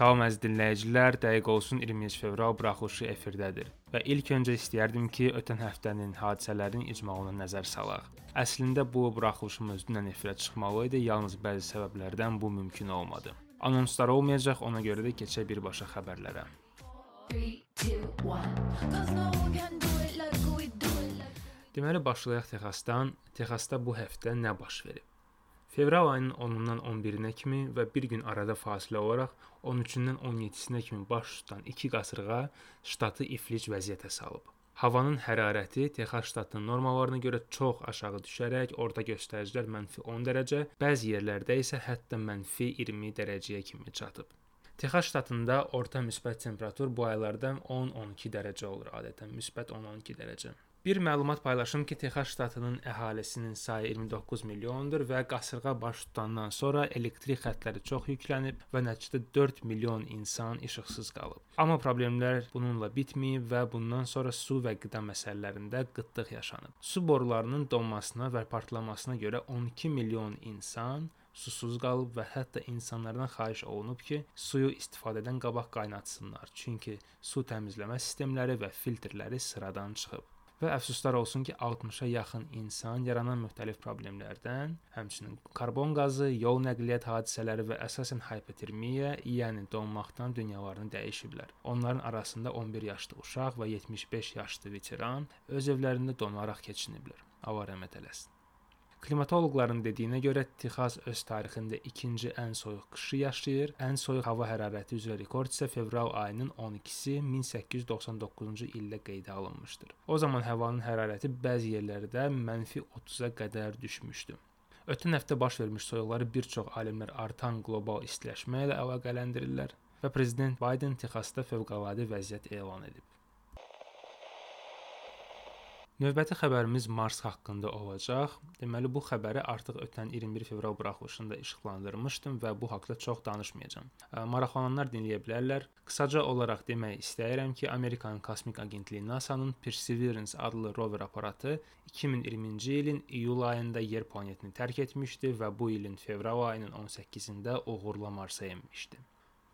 Salam əziz dinləyicilər, dəqiq olsun 23 fevral buraxılışı efirdədir. Və ilk öncə istəyərdim ki, ötən həftənin hadisələrin icmalına nəzər salaq. Əslində bu buraxılışımız dünən efirə çıxmalı idi, yalnız bəzi səbəblərdən bu mümkün olmadı. Anonslar olmayacaq, ona görə də keçə birbaşa xəbərlərə. 3 2 1 Deməli başlayaq Texasdan. Texasda bu həftə nə baş verib? Fevral ayının 10-undan 11-nə kimi və bir gün arada fasilə olaraq 13-dən 17-sinə kimi baş tutan iki qasırğa ştatı iflic vəziyyətə salıb. Havanın hərarəti Texas ştatının normalarına görə çox aşağı düşərək orta göstəricilər -10 dərəcə, bəzi yerlərdə isə hətta -20 dərəcəyə kimi çatıb. Texas ştatında orta müsbət temperatur bu aylarda 10-12 dərəcə olur adətən, müsbət 10-12 dərəcə. Bir məlumat paylaşım ki, Texas ştatının əhalisinin sayı 29 milyondur və qasırğa baş tutandan sonra elektrik xəttləri çox yüklənib və nəticədə 4 milyon insan işıqsız qalıb. Amma problemlər bununla bitməyib və bundan sonra su və qida məsələlərində qıtlıq yaşanıb. Su borularının donmasına və partlamasına görə 12 milyon insan susuz qalıb və hətta insanlardan xahiş olunub ki, suyu istifadədən qabaq qaynatsınlar, çünki su təmizləmə sistemləri və filtrləri sıradan çıxıb. Və əfsuslar olsun ki, 60-a yaxın insan yaranan müxtəlif problemlərdən, həmçinin karbon qazı, yol nəqliyyat hadisələri və əsasən hipotermiya, yəni donmaqdan dünyalarını dəyişiblər. Onların arasında 11 yaşlı uşaq və 75 yaşlı veteran öz evlərində donaraq keçiniblər. Allah rəhmət eləsin. Klimatoloqların dediyinə görə Texas öz tarixində ikinci ən soyuq qışı yaşayır. Ən soyuq hava hərarəti üzrə rekord isə fevral ayının 12-si 1899-cu ildə qeydə alınmışdır. O zaman havanın hərarəti bəzi yerlərdə -30-a qədər düşmüşdü. Ötən həftə baş vermiş soyuqları bir çox alimlər artan qlobal istiləşmə ilə əlaqələndirirlər və prezident Bayden Texasda fövqəladə vəziyyət elan edib. Növbəti xəbərimiz Mars haqqında olacaq. Deməli bu xəbəri artıq ötən 21 fevral buraxılışında işıqlandırmışdım və bu haqqda çox danışmayacağam. Maraqlananlar dinləyə bilərlər. Qısaca olaraq demək istəyirəm ki, Amerikanın kosmik agentliyi NASA-nın Perseverance adlı rover aparatı 2020-ci ilin iyul ayında yer planetini tərk etmişdi və bu ilin fevral ayının 18-də uğurla Marsa enmişdi.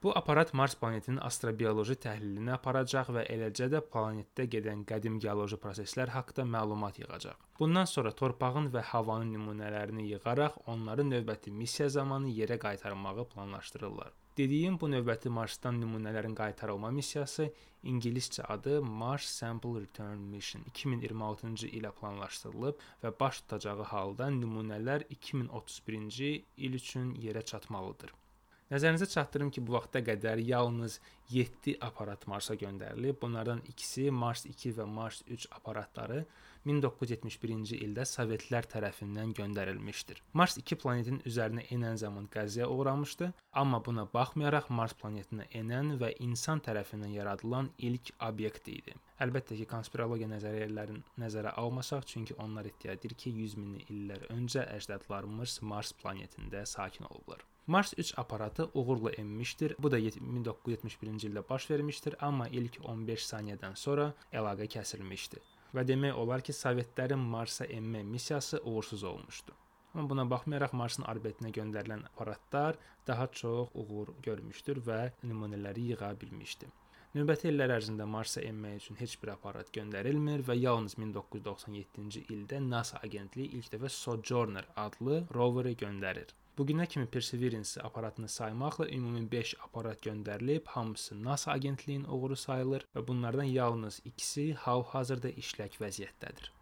Bu aparat Mars planetinin astrobioloji təhlilini aparacaq və eləcə də planetdə gedən qədim geoloji proseslər haqqında məlumat yığacaq. Bundan sonra torpağın və havanın nümunələrini yığaraq onları növbəti missiya zamanı yerə qaytarmağı planlaşdırırlar. Dediyim bu növbəti Marsdan nümunələrin qaytarılma missiyası ingiliscə adı Mars Sample Return Mission 2026-cı ilə planlaşdırılıb və baş tutacağı halda nümunələr 2031-ci il üçün yerə çatmalıdır. Nəzərinizə çatdırım ki, bu vaxta qədər yalnız 7 aparat Marsa göndərilib. Bunlardan ikisi Mars 2 və Mars 3 aparatları 1971-ci ildə Sovetlər tərəfindən göndərilmişdir. Mars 2 planetin üzərinə enən zaman qəzaya uğramışdı, amma buna baxmayaraq Mars planetinə enən və insan tərəfindən yaradılan ilk obyekt idi. Əlbəttə ki, konspirologiya nəzəriyyələrini nəzərə almasaq, çünki onlar iddia edir ki, 100 min illər öncə əcdadlarımız Mars planetində sakin olublar. Mars 3 aparatı uğurla enmişdir. Bu da 1971-ci ildə baş vermişdir, amma ilk 15 saniyədən sonra əlaqə kəsilmişdi. Və demək olar ki, Sovetlərin Marsa enmə missiyası uğursuz olmuşdu. Amma buna baxmayaraq Marsın orbitinə göndərilən aparatlar daha çox uğur görmüşdür və nümunələri yığa bilmişdi. Növbəti illər ərzində Marsa enmək üçün heç bir aparat göndərilmir və yalnız 1997-ci ildə NASA agentliyi ilk dəfə Sojourner adlı roveri göndərir. Bugünə kimi Perseverance aparatını saymaqla ümumi 5 aparat göndərilib, hamısı NASA agentliyinin uğuru sayılır və bunlardan yalnız ikisi hal-hazırda işlək vəziyyətdədir.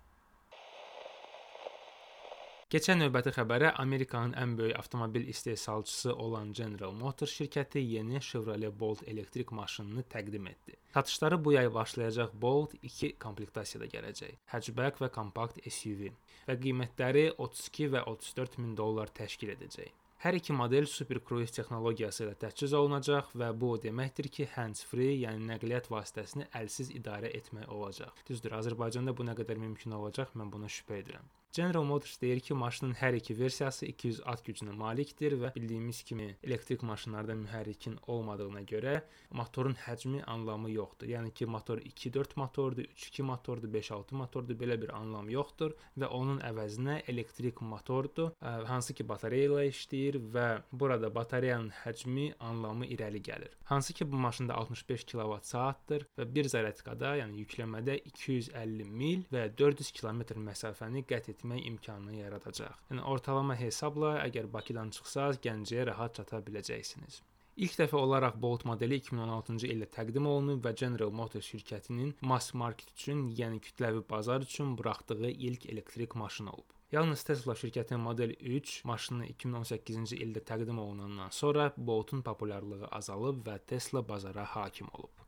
Keçən növbəti xəbərə Amerikanın ən böyük avtomobil istehsalçısı olan General Motors şirkəti yeni Chevrolet Bolt elektrik maşınını təqdim etdi. Satışları bu yay başlayacaq Bolt 2 komplektasiyada gələcək. Hatchback və kompakt SUV və qiymətləri 32 və 34 min dollar təşkil edəcək. Hər iki model Super Cruise texnologiyası ilə təchiz olunacaq və bu o deməkdir ki, hands-free, yəni nəqliyyat vasitəsini əlsiz idarə etmək olacaq. Düzdür, Azərbaycanda bu nə qədər mümkün olacaq, mən buna şübhə edirəm. General Motors deyir ki, maşının hər iki versiyası 200 at gücünə malikdir və bildiyimiz kimi elektrik maşınlarda mühərrikin olmadığına görə motorun həcmi anlamı yoxdur. Yəni ki, motor 2-4 motordur, 3-2 motordur, 5-6 motordur, belə bir anlam yoxdur və onun əvəzinə elektrik motordur, hansı ki, batareya ilə işləyir və burada batareyanın həcmi, anlamı irəli gəlir. Hansı ki, bu maşında 65 kilovat-saatdır və bir zaryadkada, yəni yükləmədə 250 mil və 400 kilometr məsafəni qət etmək etmək imkanını yaradacaq. Yəni ortalama hesabla əgər Bakıdan çıxsaz, Gəncəyə rahat çata biləcəksiniz. İlk dəfə olaraq Bolt modeli 2016-cı ildə təqdim olunub və General Motors şirkətinin mass market üçün, yəni kütləvi bazar üçün buraxdığı ilk elektrik maşını olub. Yalnız Tesla şirkətinin Model 3 maşını 2018-ci ildə təqdim olunandan sonra Boltun populyarlığı azalıb və Tesla bazara hakim olub.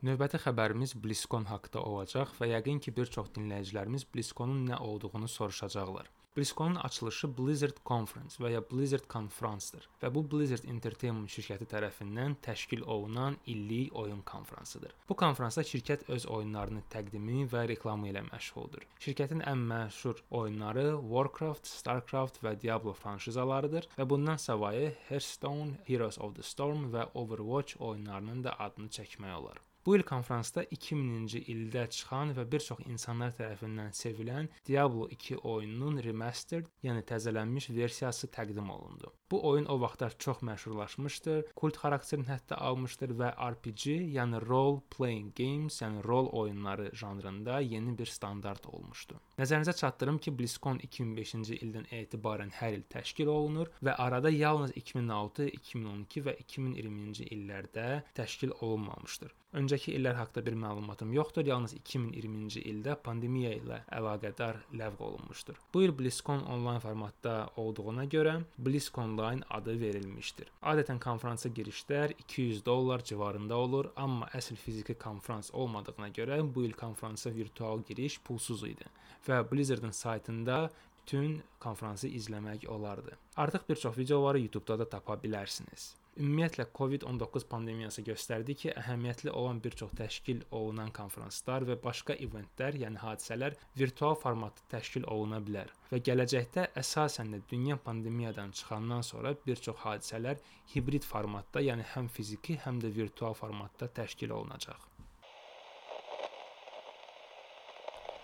Növbəti xəbərimiz BlizzCon haqqında olacaq və yəqin ki, bir çox dinləyicilərimiz BlizzCon-un nə olduğunu soruşacaqlar. BlizzCon-un açılışı Blizzard Conference və ya Blizzard Conference-dır və bu Blizzard Entertainment şirkəti tərəfindən təşkil olunan illik oyun konfransıdır. Bu konfransda şirkət öz oyunlarını təqdimi və reklamı ilə məşğuldur. Şirkətin ən məşhur oyunları Warcraft, StarCraft və Diablo franşizalarıdır və bundan savayı Hearthstone, Heroes of the Storm və Overwatch oyunlarının da adını çəkmək olar. Bu il konfransda 2000-ci ildə çıxan və bir çox insanlar tərəfindən sevilən Diablo 2 oyununun remastered, yəni təzələnmiş versiyası təqdim olundu. Bu oyun o vaxtlar çox məşhurlaşmışdır, kult xarakterini hətta almışdır və RPG, yəni role playing games, yəni rol oyunları janrında yeni bir standart olmuşdu. Nəzərinizə çatdırım ki, BlizzCon 2005-ci ildən etibarən hər il təşkil olunur və arada yalnız 2006, 2012 və 2020-ci illərdə təşkil olunmamışdır. Öncəki illər haqqında bir məlumatım yoxdur, yalnız 2020-ci ildə pandemiya ilə əlaqədar ləğv olunmuşdur. Bu il BlizzCon onlayn formatda olduğuna görə BlizzConline adı verilmişdir. Adətən konfransa girişlər 200 dollar civarında olur, amma əsl fiziki konfrans olmadığına görə bu il konfransa virtual giriş pulsuz idi və Blizzardın saytında bütün konfransı izləmək olardı. Artıq bir çox videoları YouTube-da da tapa bilərsiniz. Ümumiyyətlə COVID-19 pandemiyası göstərdi ki, əhəmiyyətli olan bir çox təşkil olunan konfranslar və başqa eventlər, yəni hadisələr virtual formatda təşkil oluna bilər və gələcəkdə əsasən də dünya pandemiyadan çıxandan sonra bir çox hadisələr hibrid formatda, yəni həm fiziki, həm də virtual formatda təşkil olunacaq.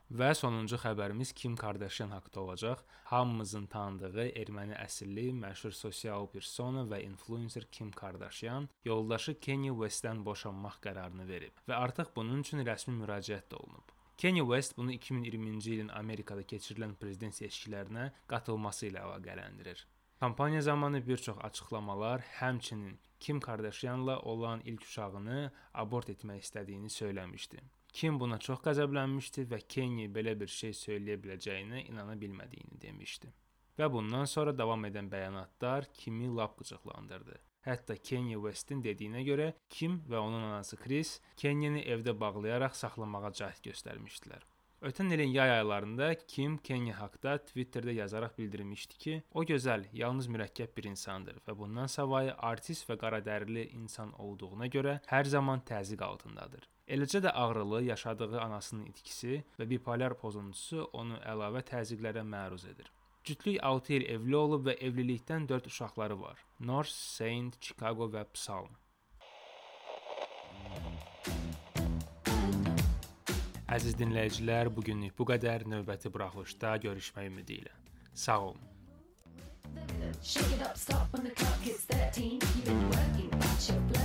Və sonuncu xəbərimiz Kim Kardashian haqqında olacaq. Hamımızın tanıdığı erməni əsilli məşhur sosial persona və influencer Kim Kardashian yoldaşı Kanye West-dən boşanmaq qərarını verib və artıq bunun üçün rəsmi müraciət də olunub. Kanye West bunu 2020-ci ilin Amerikada keçirilən prezident seçkilərinə qatılması ilə əlaqələndirir. Kampaniya zamanı bir çox açıqlamalar, həmçinin Kim Kardashianla olan ilk uşağını abort etmək istədiyini söyləmişdi. Kim buna çox qəzəblənmişdi və Kenny belə bir şey söyləyə biləcəyinə inana bilmədiyini demişdi. Və bundan sonra davam edən bəyanatlar Kimi lap qıcıqlandırdı. Hətta Kanye Westin dediyinə görə Kim və onun anası Chris Kenyəni evdə bağlayaraq saxlamağa cəhd göstərmişdilər. Ötən ilin yay aylarında Kim Kenya haqqında Twitterdə yazaraq bildirmişdi ki, o gözəl, yalnız mürəkkəb bir insandır və bundan savayı artist və qaradərili insan olduğuna görə hər zaman təzyiq altındadır. Eləcə də ağrılı yaşadığı anasının itkisi və bipolyar pozuntusu onu əlavə təzyiqlərə məruz edir. Cütlük 6 il evli olub və evlilikdən 4 uşaqları var. North, Saint, Chicago və Psalm. Əziz dinləyicilər, bu günlük bu qədər. Növbəti buraxılışda görüşmək ümidi ilə. Sağ olun. Shake it up, stop when the clock hits 13. You've been working, but you're